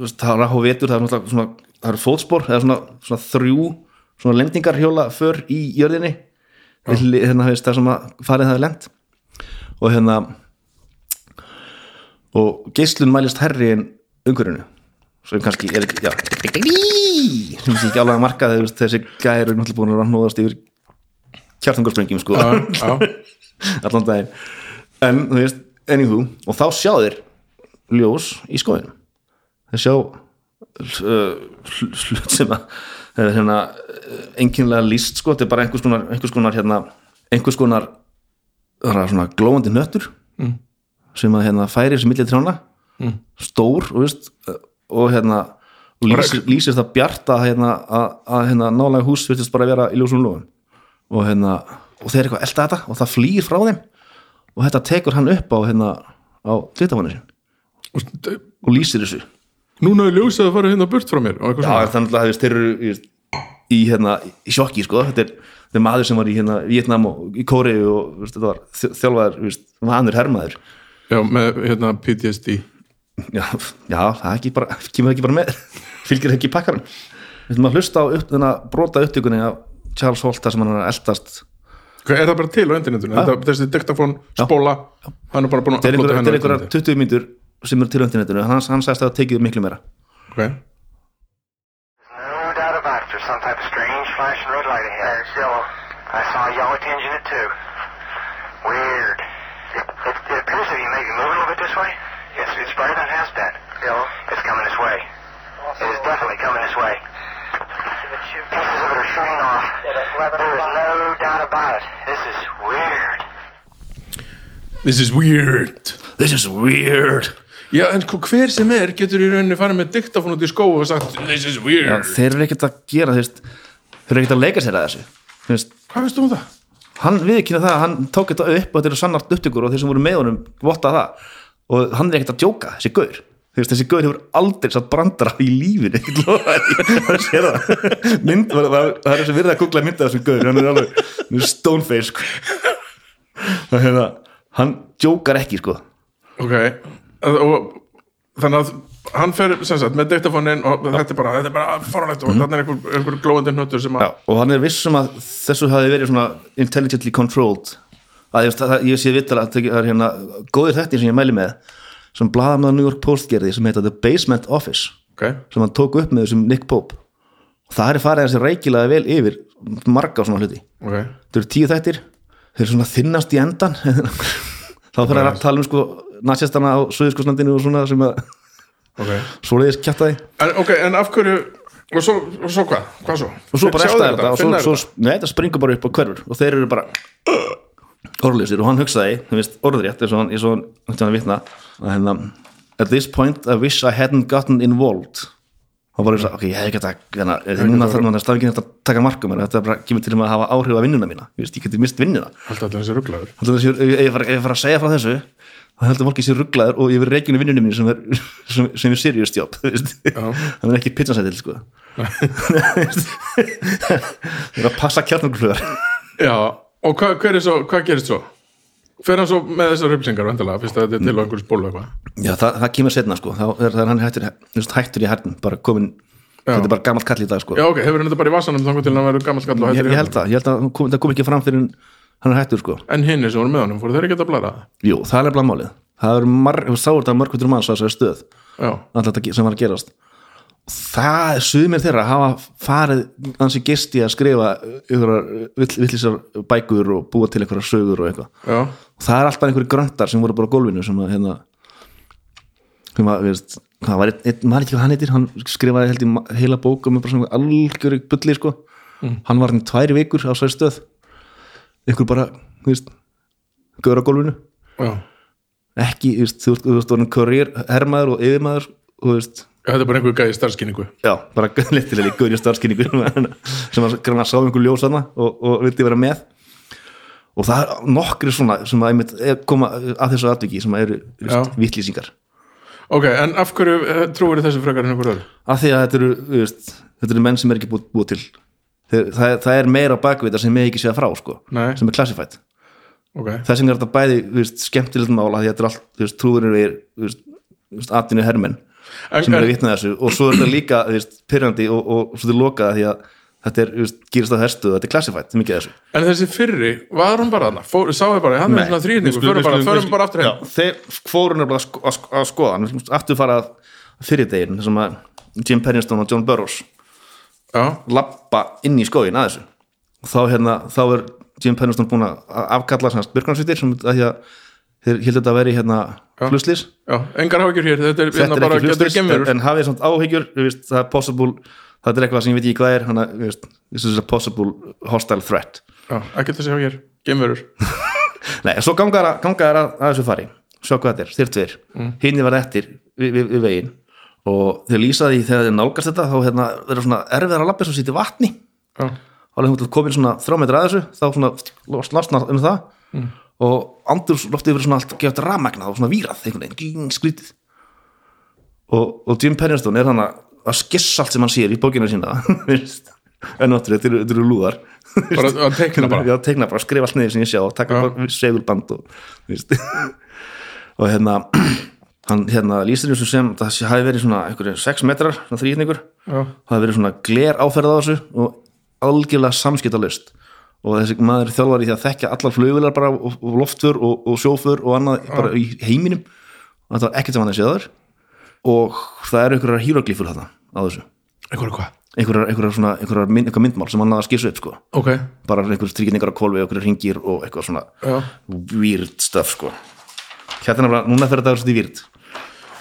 veist, það er ráð vetur, það er svona, það eru fótspor, eða svona, svona þrjú svona lendingarhjóla för í jörðinni. Hérna, veist, það sem að farið það er lent. Og hérna og geislun mælist herri en umhverjunu sem kannski er ekki, já. Sem sé ekki alveg að marka þessi gæri eru náttúrulega búin að rannóðast yfir kjartangarsprengjum sko. Allan daginn. En þú veist, anywho og þá sjá þeir ljós í skoðinu þeir sjá uh, hl- hlut sem að það er hérna enginlega líst sko, þetta er bara einhvers konar einhvers konar hérna, einhvers konar það er svona glóandi nöttur Mm. sem að hérna færi sem millið trjána Mm. stór og, veist, og hérna lýsir, lýsir það bjart að hérna, að, að hérna nálega hús virtist bara vera í ljósum lóðum og hérna og þeir eitthvað elda þetta og það flýr frá þeim. Og þetta tekur hann upp á hérna á glitafannu sin Og lýsir þessu. Núna er ljósið að fara hérna burt frá mér Já, þannig að þeir eru í, í, hérna, í sjokki sko. þetta, er, þetta er maður sem var í hérna, Vietnam og í Kóreu og veist, þetta var þjálfaður, vanur hermaður. Já, með hérna PTSD já, já, það ekki bara, kemur ekki bara með fylgir ekki pakkarum við ætlum að hlusta á upp, brota upptökunni af Charles Holt þar sem hann er eldast Hvað, er það bara til á internetinu? Þetta, þessi diktafón, spóla hann er bara búin að einhverjar- henni eru einhverjar internetið. 20 mínútur sem eru til á internetinu hann, hann sagðist að það tekið miklu meira Ok. No doubt about it. There's some type of strange flashing red light ahead. There's yellow. I saw yellow tinging it too. Weird. It, it, it appears to be maybe moving a little bit this way. Yes, it's brighter than it has been. Yellow. It's coming this way. It is definitely coming this way. Pieces of it are shooting off. There is no doubt about it. This is weird. This is weird this is weird Já, en sko, hver sem er getur í rauninni farið með diktafón út í skó og sagt This is Já, weird þeir eru ekkert að gera þeir, eru ekkert að leika sér að þessu Þú veist, Hvað veistu um það? hann viðkynna það að hann tók þetta upp og þetta eru sannart upptökur og þeir sem voru með honum votta það og hann er ekkert að djóka, þessi gaur. Veist, þessi gaur hefur aldrei satt brandara í lífinu það er þessi virða að googla mynda þessum gaur, hann er alveg stoneface sko. hérna, hann djókar ekki sko. Ok, og þannig að hann fer sem sagt með diktafónin og þetta er bara, þetta er bara faranlegt og þarna er einhver, einhver glóðandi hnöttur sem Já, að og hann er vissum að þessu hafi verið svona intelligently controlled að ég, það, ég sé vitað að það er hérna góðir þættir sem ég mæli með sem blaðamaður New York Post gerði sem heita The Basement Office Ok, sem hann tók upp með þessum Nick Pope. Og það er farið þessi reikilega vel yfir marga svona hluti. Ok, þetta eru tíu þættir þeir svona þinnast í endan þá fyrir að tala um sko nazistana á Suðurskoslandinu og svona sem að ok. svoleiðis kjáta því en, en af hverju og svo, og svo hvað, hvað svo? og svo bara eftir þetta svo, svo, þetta? nei, þetta springur bara upp á hverfur og þeir eru bara orðlýsir og hann hugsaði, þú veist, orðrétt eins og hann, eins og hann, hann, vitna að hérna, at this point I wish I hadn't gotten involved. Og bara þess að, ok, ég hef ekki hérna, núna þarf maður að stafi ekki að taka markum þetta er bara kemur til að hafa áhrif á vinnuna mína ég veist, ég geti mist vinnuna. Alltaf allir þessi rugglaður Heldur þessi, ef ég fara, ef ég fara að segja frá þessu þá heldur fólki sér rugglaður og ég verið reikinu vinnunum mín sem er, sem, sem er serious job það er ekki pizzasætil sko. það er að passa kjarnarklöðar já, og hva, hver er svo, hvað gerist svo? fer hann svo með þessar upplýsingar vendilega, fyrst að þetta er til á einhverju spólu eitthvað? Já, það, það kemur setna sko. þá er, það er hann hættur, hættur í hærnum bara komin, þetta er bara gammal kall í dag sko. já ok, hefur hann þetta bara í vasanum þannig til hann verður gammal skall og hættur í ég held það, ég held að kom, það kom ekki fram fyrir hann er hættur sko. en hinni sem voru með honum, fóru þeir ekki að blara jú, það er nefnilega málið. Það er marg, sáur þetta mörgvöldur manns á þessari stöð. Já, alltaf sem var að gerast það sumir þeirra hafa farið ansi gisti að skrifa villisar bækur og búa til einhverja sögur og eitthvað. Já, og það er alltaf einhverju gröntar sem voru bara á gólfinu sem að hérna sem að, veist, hvað var einn, maður ekki hvað hann heitir hann skrifaði held í heila bók um bara svona algjöru bulli sko. Hann var í tværi vikur á svo stöð. Einhver bara, þú veist gaur á gólfinu. Já. Ekki, þú veist, þú veist, þú veist, þú veist, kurýr, hermaður og yfirmaður og þú veist, þetta er bara einhver gæði starfskynningu já, bara litilega í starfskynningu sem að sá einhver ljós þarna og, og vildi vera með. Og það er nokkri svona sem að er- koma að þessu atviki sem að eru vittlýsingar ok, en af hverju eh, trúir þessu frekar en einhver öðru? af því að þetta eru, veist, þetta eru menn sem er ekki búið, búið til. Þeir, það, er- það er meira bakvita sem með ekki séð frá sko, sem er classified. Ok, þess vegna er þetta bæði skemmtilegt mála því að þetta er allt trúður er atvinnu hermenn En- sem en- að vitna þessu. Og svo er þetta líka pyrrandi og, og, og svo þetta lokaða því að þetta er, þú veist, gýrst á herstu þetta er er mikið af þessu. En þessi fyrri var hann bara þarna, Fór- sáðu bara hann er svona þrýningu, förum bara, förum bara aftur heim. Þeir fóru nefnilega að, sko, að, sko- að skoða hann, við skulum aftur fara að fyrirdegin sem að Jim Pennington og John Burroughs já, lappa inn í skógin að þessu. Og þá, hérna, þá er Jim Pennington búin að afkalla svona byrknarsveitir sem að því að þeir hildur þetta að vera í hérna já, engar áhyggjur hér þetta er, þetta hérna er bara ekki fluslis en, en hafið samt áhyggjur veist, það er possible, það er eitthvað sem ég veit ekki hvað er hana, þú veist, this is a possible hostile threat. Já, að sjá hér, gemverur Nei, en svo ganga þær að, ganga þær að, að þessu fari. Sjá hvað þetta er, þeir tveir. Mm. hinn var eftir við, við, við veginn. Og þeir lýsaði þegar þeir nálgast þetta þá hérna, verður svona erfiðar að lappa svo sýti vatni. Já, alveg hún til komin svona þrjá metra að þessu þá svona og andur loftið verið svona allt gefið rafmagnað og svona vírað einhvern veginn, skrítið. Og, og Jim Pennington er hann að skissa allt sem hann sér í bókina sína en náttúrulega þetta eru- lúðar. Bara að teikna bara. Já, teikna bara, skrifa allt niður sem ég sjá og taka bara segulband og, og hérna hann hérna lýsir þessu sem það hafi verið svona einhverju 6 metrar, svona þrýtningur já, það hafi verið svona gler áferð á þessu og algjörlega samskiptalust og þessi maður er þjálfar í því að þekkja allar flugvilar bara og, loftfur og, og sjófur og annað bara í heiminum. Og þetta var ekkert sem hann er séðar. Og það eru einhverjar híroglífur þarna á þessu. Einhverjar, einhverjar, svona, einhverjar mynd, myndmál sem hann náða að skissa upp sko. Ok, bara einhverjum strykningar á kolvi og einhverjum ringir og eitthvað svona já, weird stuff sko. Hérna er bara, núna fer þetta að vera svolítið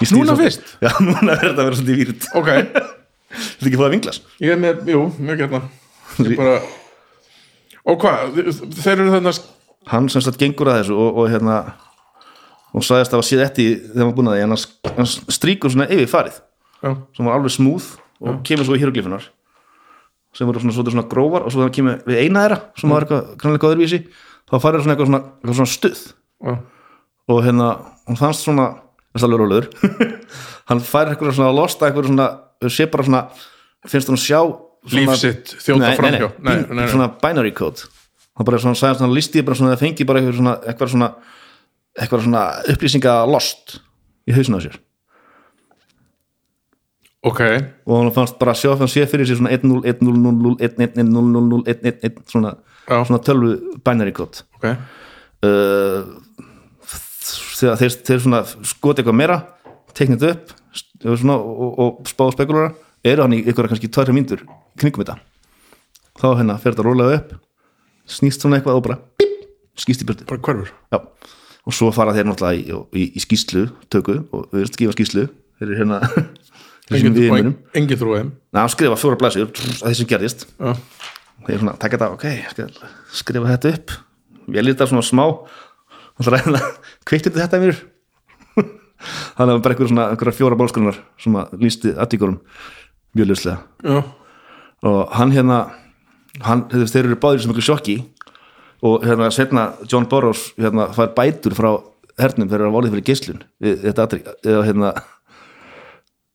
stíg Núna fyrst? Já, núna fer þetta að vera svolítið weird. Ok. Þetta ekki fóða vinglas? Ég er með, jú, mjög gætna ég bara og hvað, þeir eru þarna Hann sem sagt gengur að þessu og, og hérna og sagðist að það var séð eftir þegar var búin að því en hann, stríkur svona yfir farið já, sem var alveg smúð og kemur svo í hieroglifunar sem voru svona, svona, svona grófar og svo hann kemur við eina þeirra sem var eitthvað grannlega öðruvísi þá farið svona eitthvað svona, eitthvað svona stuð. Já, og hérna, hann fannst svona það er alveg rólegur hann fær eitthvað svona að losta eitthvað svona sé bara svona, finnst hann sjá svona, Líf sitt þjóta framhjá. nei, Nei, svona binary code. Hann bara svona sagði svona listi bara svona það fengi bara eitthvað svona eitthvað svona, eitthvað svona upplýsinga lost í hausinu á sér. Ok. Og hann fannst bara sjá fyrir sé fyrir sér svona 1-0, 1-0, 0-0, 1-1, 0-0, 0 1-1, svona, svona tölvu binary code. Ok, uh, þegar þeir, þeir svona skoti eitthvað meira teknit upp og, svona, og, og spá spekulara eru hann í ykkur kannski tværi mínútur kringum þetta. Þá hérna fer þetta rólega upp snýst svona eitthvað og bara bíp, skýst í burtu. Bara hverfur. Já, og svo fara þeir náttúrulega í, í, í skýslu töku og við veist gefa skýslu þeir eru hérna trúið þeim Ná, skrifa fjóra blæsir að því sem gerðist. Já, þeir svona, taka þetta, ok, skrifa þetta upp. Ég lítið svona smá og það ræðina kveikti þetta mér? Þannig að það var bara einhverja fjóra bálskrunar sem að lýsti aðtíkurum mjög ljóslega. Já, og hann hérna hann, þeir eru báðir sem einhver sjokki. Og hérna setna John Burroughs hérna fær bætur frá hernum þegar það volið fyrir þetta eða hérna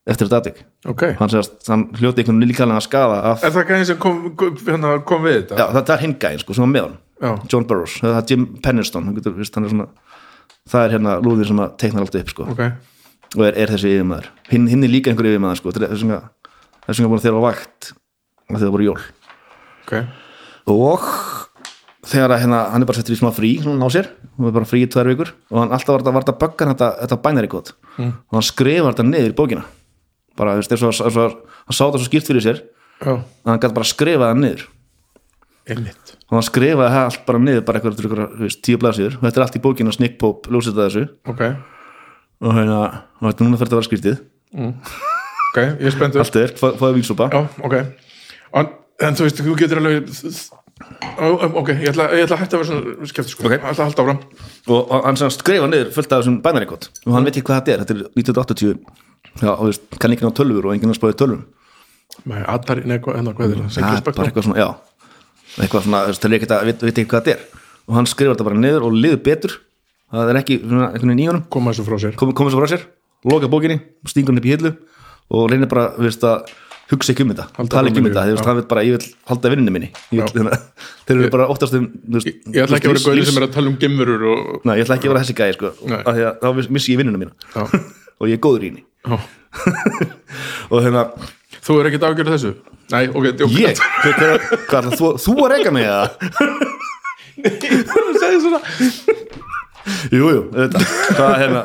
eftir þetta atvik. Ok. Hann hann hljóti einhvern líkalega skada af, er það gæðin sem kom, hérna, kom við þetta? Já, það er hinn gæðin sko, sem var með hann Já. John Burroughs, það er Jim Penniston hann getur, hann er svona, það er hérna lúðin sem teiknar allt upp sko, ok, og er, er þessi yfirmaður. Hinn, hinn er líka einhver yfirmaður sko, þessum að þessum að búin þeirra á vakt að þeirra voru jól. Ok. Og þegar að hérna, hann er bara settur í smá frí. Svona á sér, hann er bara frí í tvær vikur og hann alltaf var þetta, þetta böggan þetta, þetta binary code. Mm. og hann skrifar þetta niður í bókina. Bara, þú veist, eins og hann sá þetta svo skýrt fyrir sér já, að hann gæti bara skrifað það niður. Einmitt. Og hann skrifaði það allt bara niður bara eitthvað, eitthvað, veist, tíu blaðsíður. Og þetta er allt í bókina Snick Pope lúsita þessu. Ok, og hérna, þetta núna fyrir að vera skrítið ok, ég er spenntur. Allt er, fáðu vínsúpa já, ok. En, þú veist, þú getur alveg ok, ég ætla, ég ætla að hætta að vera svona skemmt sko, Ok. ég ætla að halda áfram. Og, hann skrifa niður fullt af þessum code og hann veit ekki hvað þetta er, þetta er 1980 já, og veist, kann ekki ná tölfur og enginn að spáði tölvum. Nei, Atari, nei, hvað hérna, hvað er er bara eitthvað svona, já. Eitthvað svona, þú veist, það er ekki að veit, ekki hvað þetta er. Og hann skrifa þetta bara niður og liður betur. Það er ekki svona einhvern veginn í honum. Koma þessu frá sér, loka bókinni stingur hann upp í hillu og reynir bara þú veist, að hugsa ekki um þetta tala ekki um þetta, hann veit bara ég vil halda vinninu minni. Ég vil, að þeir eru bara oftast um veist, Ég ætla ekki að vera gauðin sem er að tala um gemurur og Nei, ég ætla ekki að vera þessi gæði sko, Nei. þá missi ég vinnuna mína. Og ég er góður í henni. Og hérna, Þú er ekki að afgjöra þessu? Nei, ok, djók ég, hvað, þú, þú að reyka mig eða? Þú segir svona. Jú, jú, þetta, hvað hérna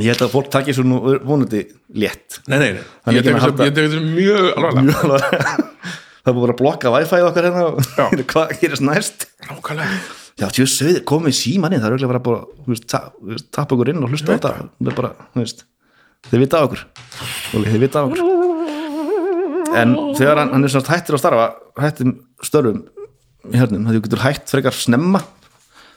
ég held að fólk takki svo nú vonandi létt. Nei, nei, nei, ég að ég tek þessu mjög alvarlega. Mjög alveg. það búið að blokka wifi okkar hérna og hvað gerist næst? Nákvæmlega. Já, tjóð sögðir, komið síman inn, það er auðvitað bara bara, þú veist, ta- þú veist, tappa okkur inn og hlusta á þetta, það. Er bara, þú veist þeir vita á okkur. Þeir vita á okkur. En þegar hann, hann er svona hættir að starfa hættir störfum í hernum, það getur hætt frekar snemma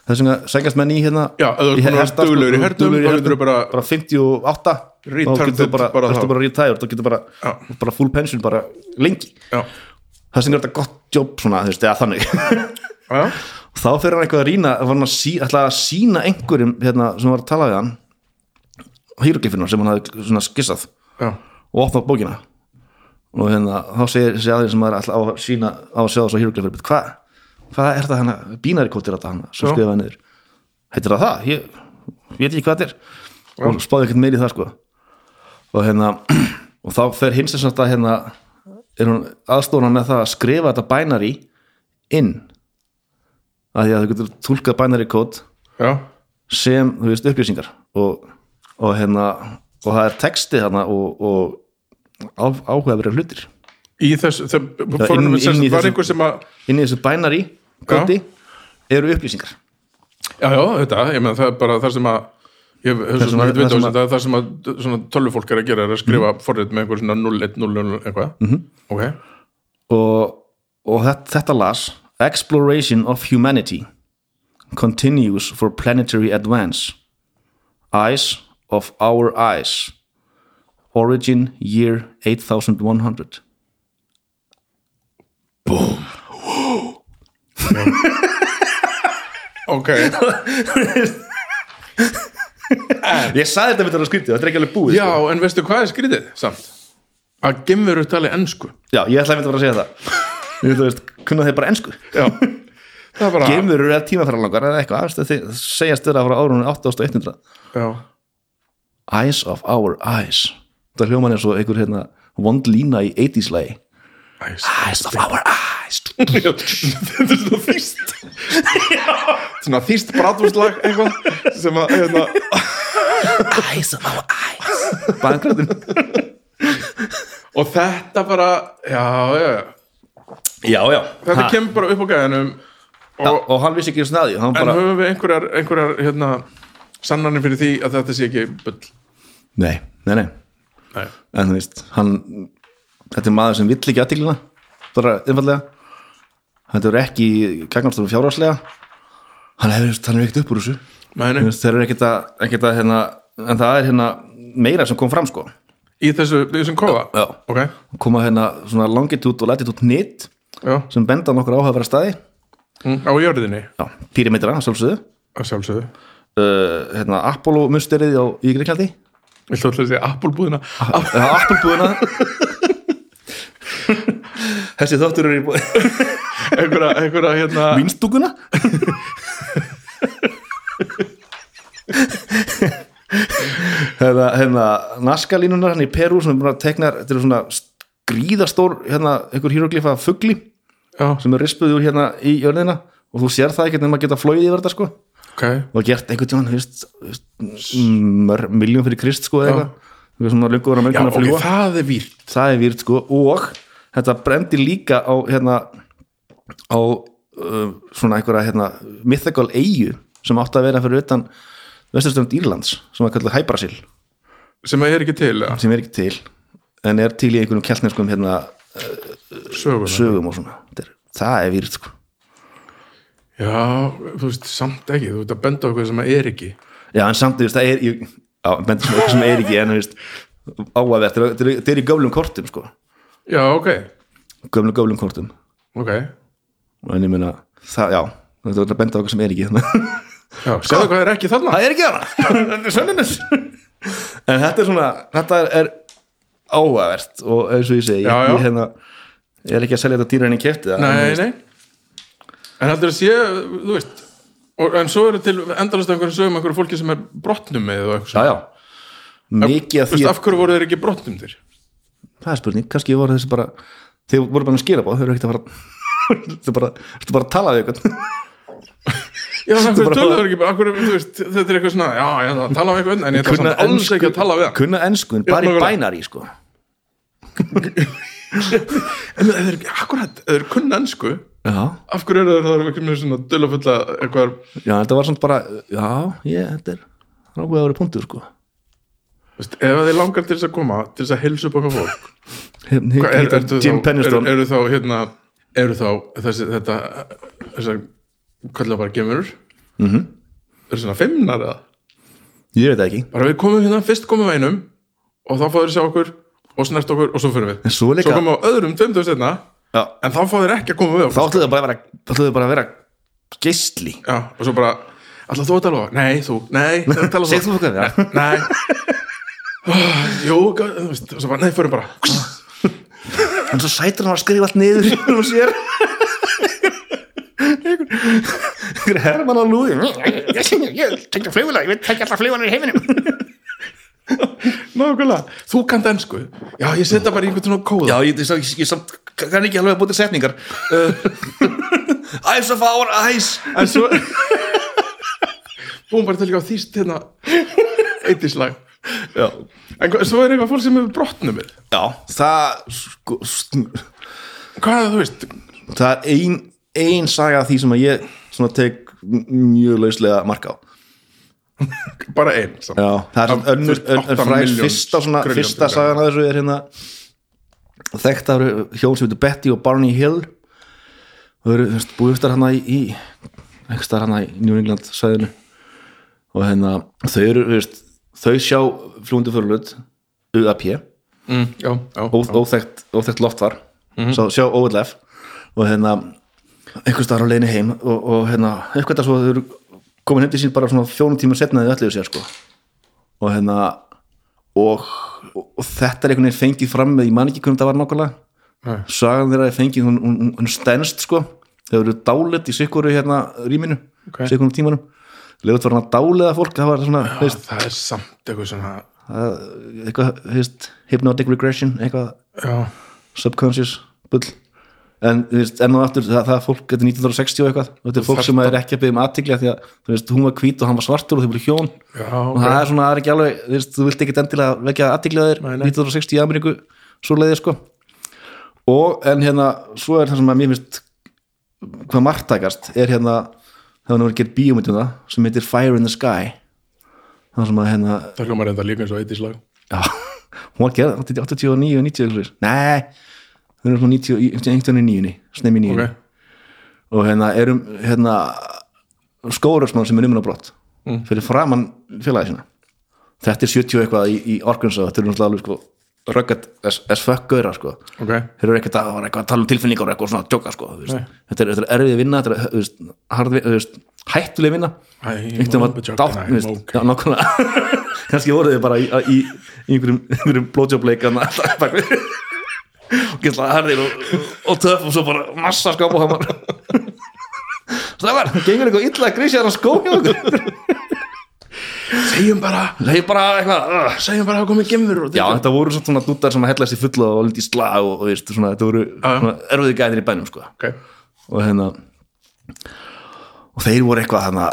þess vegna sækjast menn í hérna Já, þú í vera hesta, duglegur í sko, hernum, duglegur í þú bara- bara 58 Retarded þá getur þú bara, bara bara, retired, þá getur bara, Já. bara full pension bara lengi. Já, það sem er þetta gott jobb svona, þú veist, eða þannig. Þá fyrir hann eitthvað að rýna var hann að, sí, ætla að sína einhverjum hérna, sem var að tala við hann hýrugifinu sem hann hafði skissað já. og opna upp bókina. Og hérna, þá segir þessi aðeins sem maður ætla á að sína á að sjá þessu hýrugifinu hvað hva er það hana, bínari kóttir þetta hana sem Já. skrifaði niður? Heitir það það, ég, ég veit ekki hvað þetta er. Og spáði ekkert meiri í það sko. Og hérna og þá fer hins þess að hérna er hún aðstóna með það að skrifa þetta bænari inn. Að því að þú getur tólkað bænari kót Já, sem, þú veist, upplýsingar. Og, og hérna og það er texti hérna og, og á, áhugaverið hlutir. Í þessu það, inn- við inn sem í var þessu- einhver sem að inn í þessu bænari kóti eru upplýsingar? Já, já, þetta, ég meina það er bara það sem að ég hef svo sem sem að- að vita á það er það sem að svona tölvufólk er að gera er að skrifa mm. forrið með einhver svona 0, 1, 0, 0 eitthvað. Mhm. ok, og, og þetta, þetta las Exploration of Humanity continues for planetary advance. Eyes of our eyes. Origin year 8100 ok. Ég sagði þetta með þetta skrítið, þetta er ekki alveg búið Já, en veistu hvað er skrítið? Samt? Að gemur eru talið ennsku Já, ég ætlaði að vera að segja það. Þú veist, kunna þeir bara það er bara Geimur eru tímafæralangar eða eitthvað þeir segjast þeirra frá árunni 8100 Já, Eyes of our eyes. Það hljóman er svo einhver hérna vond lína í 80s lagi Æs. Eyes of our eyes. Þetta er svona þýst Svona þýst bratúslag eitthvað sem að hérna, Eyes of our eyes. Bankrættin og þetta bara já, já, já. Já, já. Þetta Ha, kemur bara upp á gæðinum og, og hann vissi ekki snaði hann en bara, höfum við einhverjar, einhverjar hérna, sannanir fyrir því að þetta sé ekki bull? Nei, nei, nei. Nei. en þú veist, hann þetta er maður sem vill ekki aðtíklina bara einfallega þetta er ekki gagnarstofum fjárhagslega. Hann hann er ekkert upp úr þessu. Þeir eru ekkert að, ekkert að hérna, en það er hérna meira sem kom fram sko. Í þessu, þessum kóða Já. ok, koma hérna svona longitude og latitude nit já, sem benda nokkur áhafara staði. Mm, á jörðinni? Já, píramidra, sjálfsögðu. Að sjálfsögðu. Uh, hérna, Apollo musterið í Greiklandi Viltu alltaf segja Apple-búðina? Já, Apple-búðina Þessi þáttur eru í búið einhverja, einhverja hérna Vínstúkuna Hérna, hérna Naskalínunar hann í Perú sem er búin að tekna þetta eru svona gríðastór hérna, einhver hýroglifa fugli já, sem er rispuð úr hérna í jörðina og þú sér það ekki nema að geta flóið yfir þetta sko. Ok, og gert einhvern veist, miljón fyrir krist sko eða eitthvað já, ok, það er vírt. Það er výrt sko. Og þetta brendi líka á hérna á uh, svona einhverja hérna mythical eigu sem átti að vera fyrir utan vesturströnd Írlands sem var kallið Hæbrasil sem er ekki til, ja, sem er ekki til en er til í einhverjum keltneskum hérna söguna sögum og svona. Það er, výrt sko. Já, þú veist, samt ekki. Þú veist að benda eitthvað sem er ekki. Já en samt þú veist það er ég, já, bendur sem eitthvað sem er ekki en þú veist áavert, þetta er- þetta er í göflum kortum sko. Já, ok, göflum göflum kortum. Ok. En ég meina, það, já þetta er að benda á eitthvað sem er ekki já, sjáðu hvað er ekki þarna. Það er ekki hana þetta er sönnunis en þetta er svona, þetta er, er áhugavert og eins og ég segi Já, já. ég, ég, hérna, ég er ekki að selja þetta dýra henni kæfti það nei, nei. En heldur að sé, þú veist og, en svo eru til endalast einhverjum sögum einhverju fólki sem er brotnum með og eitthvað já, já, mikið af því af hverju voru þeir ekki brotnum þér? það er spurning, kannski voru þessi bara þeir voru bara að skýra bá, þeir eru ekkert að fara þú bara, þú bara að tala við eitthvað Já, bara- töluðu þeir ekki þú veist, þetta er eitthvað svona, já, ég ætla að tala við eitthvað, en ég ætla samt alls ekki að tala við hann. kunna ennsku, en bara í bænari sko. En þeir eru ekki, akkurat, þeir eru kunna ennsku, já, af hverju eru það eitthvað með svona dulafulla eitthvað, já, þetta var svona bara já, ég, þetta er ráðið að vera punktur sko. þú veist, ef þeir langar til þess að koma, til þess að hilsa upp okkar fólk, Hérna, hvað, er, er, þá, Penniston eru, þá, hérna, eru þá, þessi, þetta, þessar, kallar bara gemurur, mm Mhm. -hmm. eru svona fimmnar eða, ég veit ekki bara við komum hérna, fyrst komum við einum, og þá fáður sjá okkur, og snert okkur, og svo fyrir við. svo líka, Svo komum við á öðrum tveimtum setna, já, en þá fá þeir ekki að koma við þá okkur ætluðu bara að vera þá ætluðu bara að vera geistli já, og svo bara, alltaf þú að tala á nei, þú, nei, það er að tala á segð þú eitthvað, já. Nei oh, jú, þú veist, og svo bara, nei, fyrir bara. En svo sætur hann að skrifa allt niður og sér. Einhver hermann að lúði. Ég tekja flugula, ég veit tekja alltaf flugunar í heiminum. Nákvæmlega, þú kannt ennsku já, ég setja bara í einhvern svona kóða. Já, ég, ég, ég, ég samt kann ekki alveg að búti setningar. Uh, Eyes of our eyes. En svo búum bara til ekki á þýst hérna eittislag já, en svo er eitthvað fólk sem hefur brotnum við. Já. Það sko, hvað er það, þú veist? það er ein, ein saga af því sem að ég svona tek mjög lauslega marka á. Bara einn það er önnur, milljón fyrsta, svona, fyrsta sagan að þessu er hérna þekkt af hjón sem heitir Betty og Barney Hill. Og þau eru búistar hana í, starf hana í New England sæðinu og hérna þau eru, veist, þau sjá flúndi fyrirlut UAP mm, já, já, ó, óþekkt, óþekkt loftvar Mhm. svo sjá OLF og hérna einhvers staðar á leiðinni heim. Og, og hérna, eitthvað það svo þau eru komin heim til sín bara svona fjónum tíma setna þau öllu sér sko. Og hérna og, og, og þetta er einhvern veginn fengið fram með, ég man ekki hvernig það var nákvæmlega. Sagan þeirra er fengið, hún, hún, hún stendst sko, þau eru dálit í sikuru hérna rýminu, Ok. okay. sikurinn tímanum. Legut var hann að dáliða fólk það var svona, Já, veist, það er samt eitthvað svona eitthvað, veist hypnotic regression, eitthvað já, subconscious bull en, þú veist, enn og aftur, það, það er fólk þetta er 1960 og eitthvað, þetta er fólk sem er ekki að byggja um aðtikli því að, þú veist, hún var hvít og hann var svartur og þau voru hjón. Já, og það er svona, það er ekki alveg, þú veist, þú vilt ekki endilega vekja aðtikli að þér, Nei, nei. 1960 í Ameríku svo leiði, sko. Og, en hérna, svo er það sem að mér finnst hvað margtækast er hérna það var nú að gera bíómynd um það sem heitir Fire in the Sky. Það sem að hérna Það hljómar enda líka eins og eitthvað slag. Já, hún var gerð 89 og 90 eitthvað. nei, hún er svona 90 í- 99 snemmi 9 Ok, og hérna erum hérna skórarsmann sem er uminn á brott fyrir framann félagi sína. Þetta er 70 og eitthvað í, í Arkansas þetta er náttúrulega alveg sko röggat as, fuck gauðra sko. Ok. Þeir eru ekkert að, að tala um tilfinningar og eitthvað svona að tjóka sko þetta er, er erfið vinna þetta er hard, vi- þú veist, hættuleg vinna. I'm einhvern a veginn joke dátt okay. kannski voruð þið bara í, í, í einhverjum, einhverjum blowjobleik og gætla harðir og, og töff og svo bara massa skáp og hamar Stafar, gengur eitthvað illa að grísja þarna skó hjá okkur. Segjum bara, það er bara eitthvað uh. segjum bara að það komið gemur Já, þetta voru svona, dúttar sem að hellast í fulla og lindi í slag og, og veist, svona, þetta voru svona, erfiði gæðir í bænum sko. Ok, og hérna og þeir voru eitthvað hérna,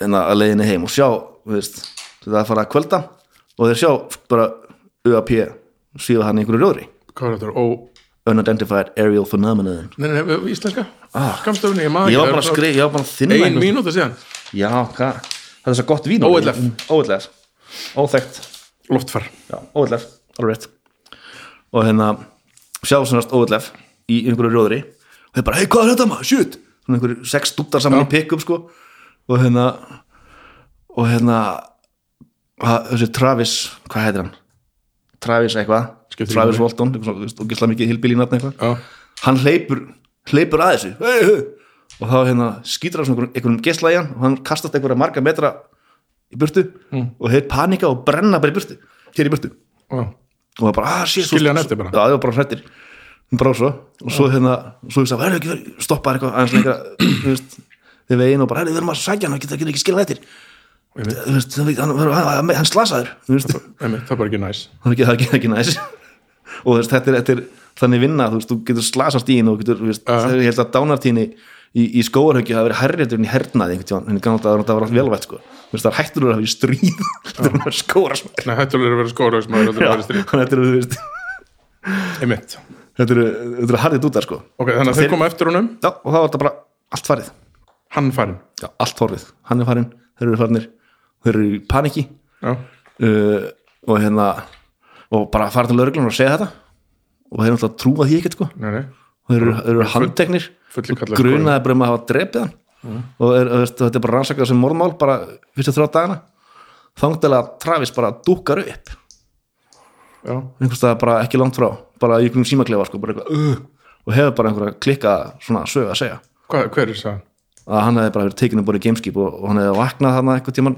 hérna að leiðinni heim og sjá veist, þetta að fara að kvölda og þeir sjá bara UAP síða hann í einhverju rjóðri hvað er þetta? Ó, Unidentified Aerial Phenomenon. Nei, nei, nei, íslenska. Skamstöfni, ég maður Ég var bara að skrifa, ég var bara að þinna Ein mínúta síðan. Já, hvað, það er svo gott vín OLF. OLF, óþekkt. Loftfar. Já, OLF, alveg rétt. Og hérna sjá svona OLF í einhverju rjóðri. Og þeir bara, hei, hvað er þetta maður, shit! Svona einhverju sex dúttar saman í pick-up sko. Og hérna og hérna þessi Travis, hvað heitir hann? Travis eitthvað Travis. Walton, og gísla mikið hilbíl í nafn eitthvað. Hann hleypur, hleypur að þessu. Hey, hey. og þá hérna skýtur hann svona einhverjum gesla í hann og hann kastast einhverja marga metra í burtu Mm. og þeir panika og brenna bara í burtu hér í burtu. Já, og það bara, ah, shit Skilja hann eftir bara? já, það var bara hrættir. Bara svo, og svo hérna svo ég sagði, verður ekki verið, stoppa eitthvað aðeins lengra, veist, við veginn og bara, "Heyrðu, við erum að sækja hann, hann getur ekki skilja eftir. Einmitt, þú veist, hann, hann, hann, hann slasaður það er bara ekki næs. Það er ekki, það og veist, þetta er, þetta er þannig vinna, þú veist, þú getur slasast í henni og getur, veist, Já. þegar ég held að dánartíni í, í skóarhaugju hafa verið hærriður en í hernaði tímann, en kannan það var alltaf velvægt sko, það er hættur að hafa í stríð þetta er að skóra smær Nei, hættulega er að vera skórausmaður Þetta er að vera stríð. að þetta eru, þetta þetta eru harrið dútar sko. Ok, þannig að þeir koma eftir honum? Já, og það var þetta bara allt farið. Hann farin já, allt horfið, hann er farin, þeir eru farinir þeir eru í paniki uh, og hérna og bara fara til lögreglun og segja þetta. Og þeir náttúrulega trúa því ekkert sko. Nei, nei. Og þeir eru, eru handteknir. og grunaði bara um að hafa drepið hann. Og er, veist, þetta er bara rannsakað sem morðmál bara fyrstu þrjá dagana. Þangtilega að Travis bara dúkar upp. Já, einhvers staðar bara ekki langt frá. Bara í einhverjum símaklefa sko, bara eitthvað, uh, og hefur bara einhverja klikka svona sög að segja. Hvað, hver er það? að hann hefði bara verið tekinu bara í gameskip og, og hann hefði vaknað þarna eitthvað tíman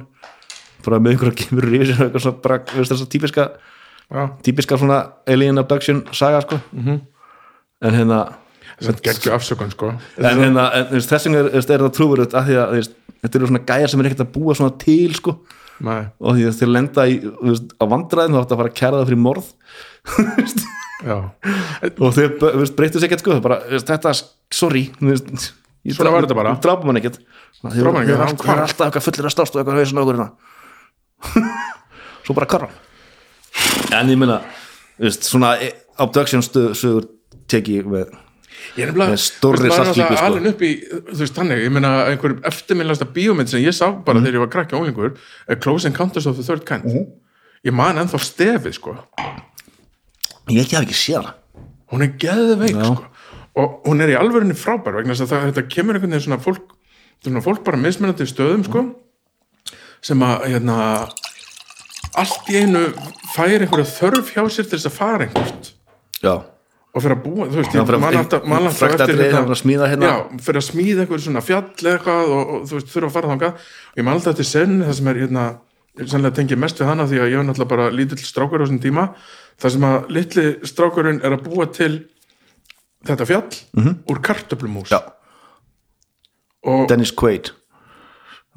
bara með einhverja og eitthvað svona bara, þess að típiska típiska svona alien abduction saga sko. Mhm. en hérna þess að geggju afsökun sko. en, hérna, en veist, þessum er, er það trúverut að því að þetta eru svona gæjar sem er ekkert að búa svona til sko. Nei, og því að þeir lenda í, veist, á vandræðin þá ætti að fara að kæra það fyrir morð. Og veist, breyttu sér ekkert sko. Bara, veist, þetta, sorry veist, Svona var þetta bara. drápa mann ekkert. Það er er alltaf eitthvað fullir að stást og eitthvað á okkur hérna. Svo bara karra en ég meina svona e- abduction sögur teki með Ég er stórri náttúrulega sko. alin upp í, þú veist, þannig, ég meina einhver eftirminnlasta bíómynd sem ég sá bara þegar ég var krakki ólingur er Close Encounters of the Third Kind. Ég man ennþá stefið, sko. Ég ekki hafi ekki séð hana. Hún er geðveik, Já. sko. Og hún er í alvörunni frábær vegna þess að það, þetta kemur einhvern veginn svona fólk svona fólk bara mismunandi stöðum, sko sem að, hérna allt í einu fær einhverja þörf hjá sér til þess að fara einhvert. Já, og fyrir að búa, þú veist, ég fyrir að- man alltaf, eftir atriði, hérna- hérna. já, fyrir að smíða eitthvað svona fjall eitthvað og, og þú veist, þurfa að fara þangað. Og ég man alltaf eftir senni það sem er hérna sannlega tengið mest við hana því að ég var náttúrulega bara lítill strákur á þessum tíma. Það sem að litli strákurinn er að búa til þetta fjall úr kartöflumús. Mhm. já, og Dennis Quaid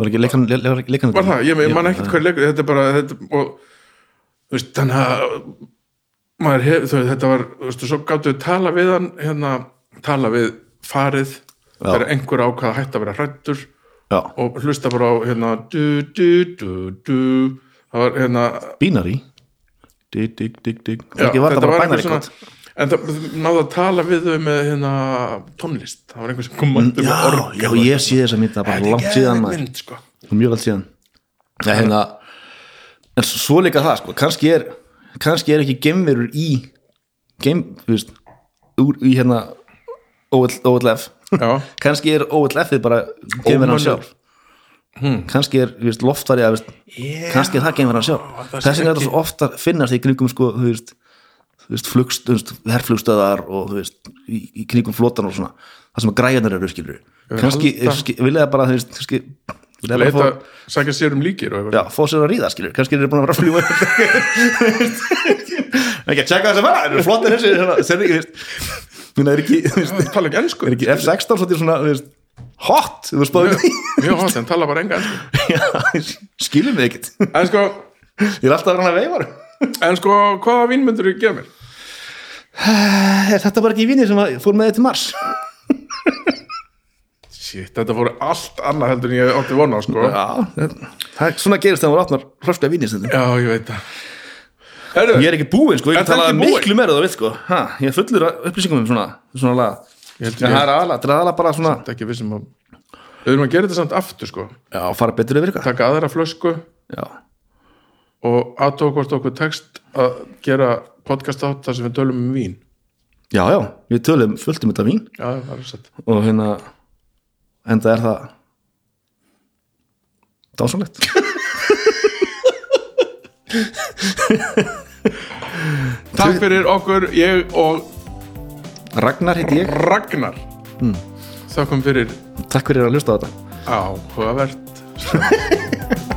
var ekki leikan, le, le, leikan var það, ég, man ekkert hver leikur þetta er bara þetta, og veist, þannig að hef, veist, þetta var þú veist, svo gáttu við tala við hann hérna, tala við farið Já. þegar einhver ákvað að hætta að vera hrættur já, og hlusta bara á hérna du, du, du, du. Það var hérna Binary dig, dig, dig, dig. Ekki var það eitthvað code en það náðu að tala við þau með hérna tónlist. Það var einhver sem kom mættur með orgel já, ég sé þessa mynd bara langt síðan maður. mynd, sko. mjög allt síðan. Ja, hérna, en svo líka það sko, kannski er kannski er ekki gemverur í gem, þú veist úr, í hérna OL, OLF Já, kannski er OLF-ið bara gemverðan sjálf. Hmm. kannski er loftfari að kannski er það gemverðan sjálf. það sé þess vegna er ekki- þetta svo ofta finnast í kringum sko, þú veist, þú veist, flugst, þú veist herflugstöðar og þú veist, í, í kringum flotan og svona, það sem að græjarnar eru skilur kannski, vilja það bara það leita, fá- sækja sér um líkir já, fá sér að ríða skilur kannski er þeir búin að vera að fljúa ekki að tjekka þess að vera þeir eru flottir þessi ekki, minna, er ekki Það er ekki F16 svolítið svona þú veist, hot, Mjög hot, en tala bara enga skilum við ekkert. Sko, ég er alltaf að rana veifar en sko, hvaða vín myndur þú gefa mér? er þetta bara ekki vinni sem að fór með til Mars? Shit, þetta fóru allt annað heldur en ég átti vona á, sko. Já, það er svona gerist þegar maður átnar hrösklega vinni stundum. Já, ég veit það. Ég er ekki búinn sko, ég það talað ekki búinn? miklu meira þú veit sko. Ha, ég fullur upplýsingum um svona, svona laga Ég held ég- það er aðla, það bara svona þetta er ekki vissum að Við erum að gera þetta samt aftur, sko. Já, fara betur yfir eitthvað. Taka aðra flösku. Já, og aðtók hvort okkur tekst að gera podcast átt þar sem við tölum um vín. Já, já, við tölum fullt um þetta vín. Já, það er sett og hérna enda er það dásanlegt Takk fyrir okkur, ég og Ragnar heiti ég, Ragnar. Þakkum fyrir. Takk fyrir að hlusta á þetta. Áhugavert